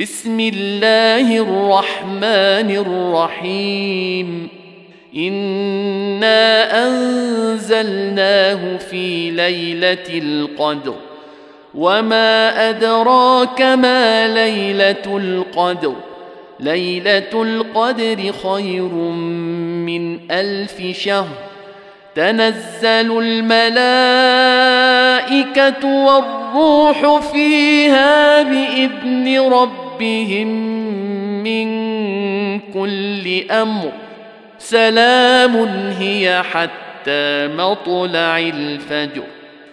بسم الله الرحمن الرحيم. إنا أنزلناه في ليلة القدر. وما أدراك ما ليلة القدر. ليلة القدر خير من ألف شهر. تنزل الملائكة والروح فيها بإذن ربهم من كل أمر سلام هي حتى مطلع الفجر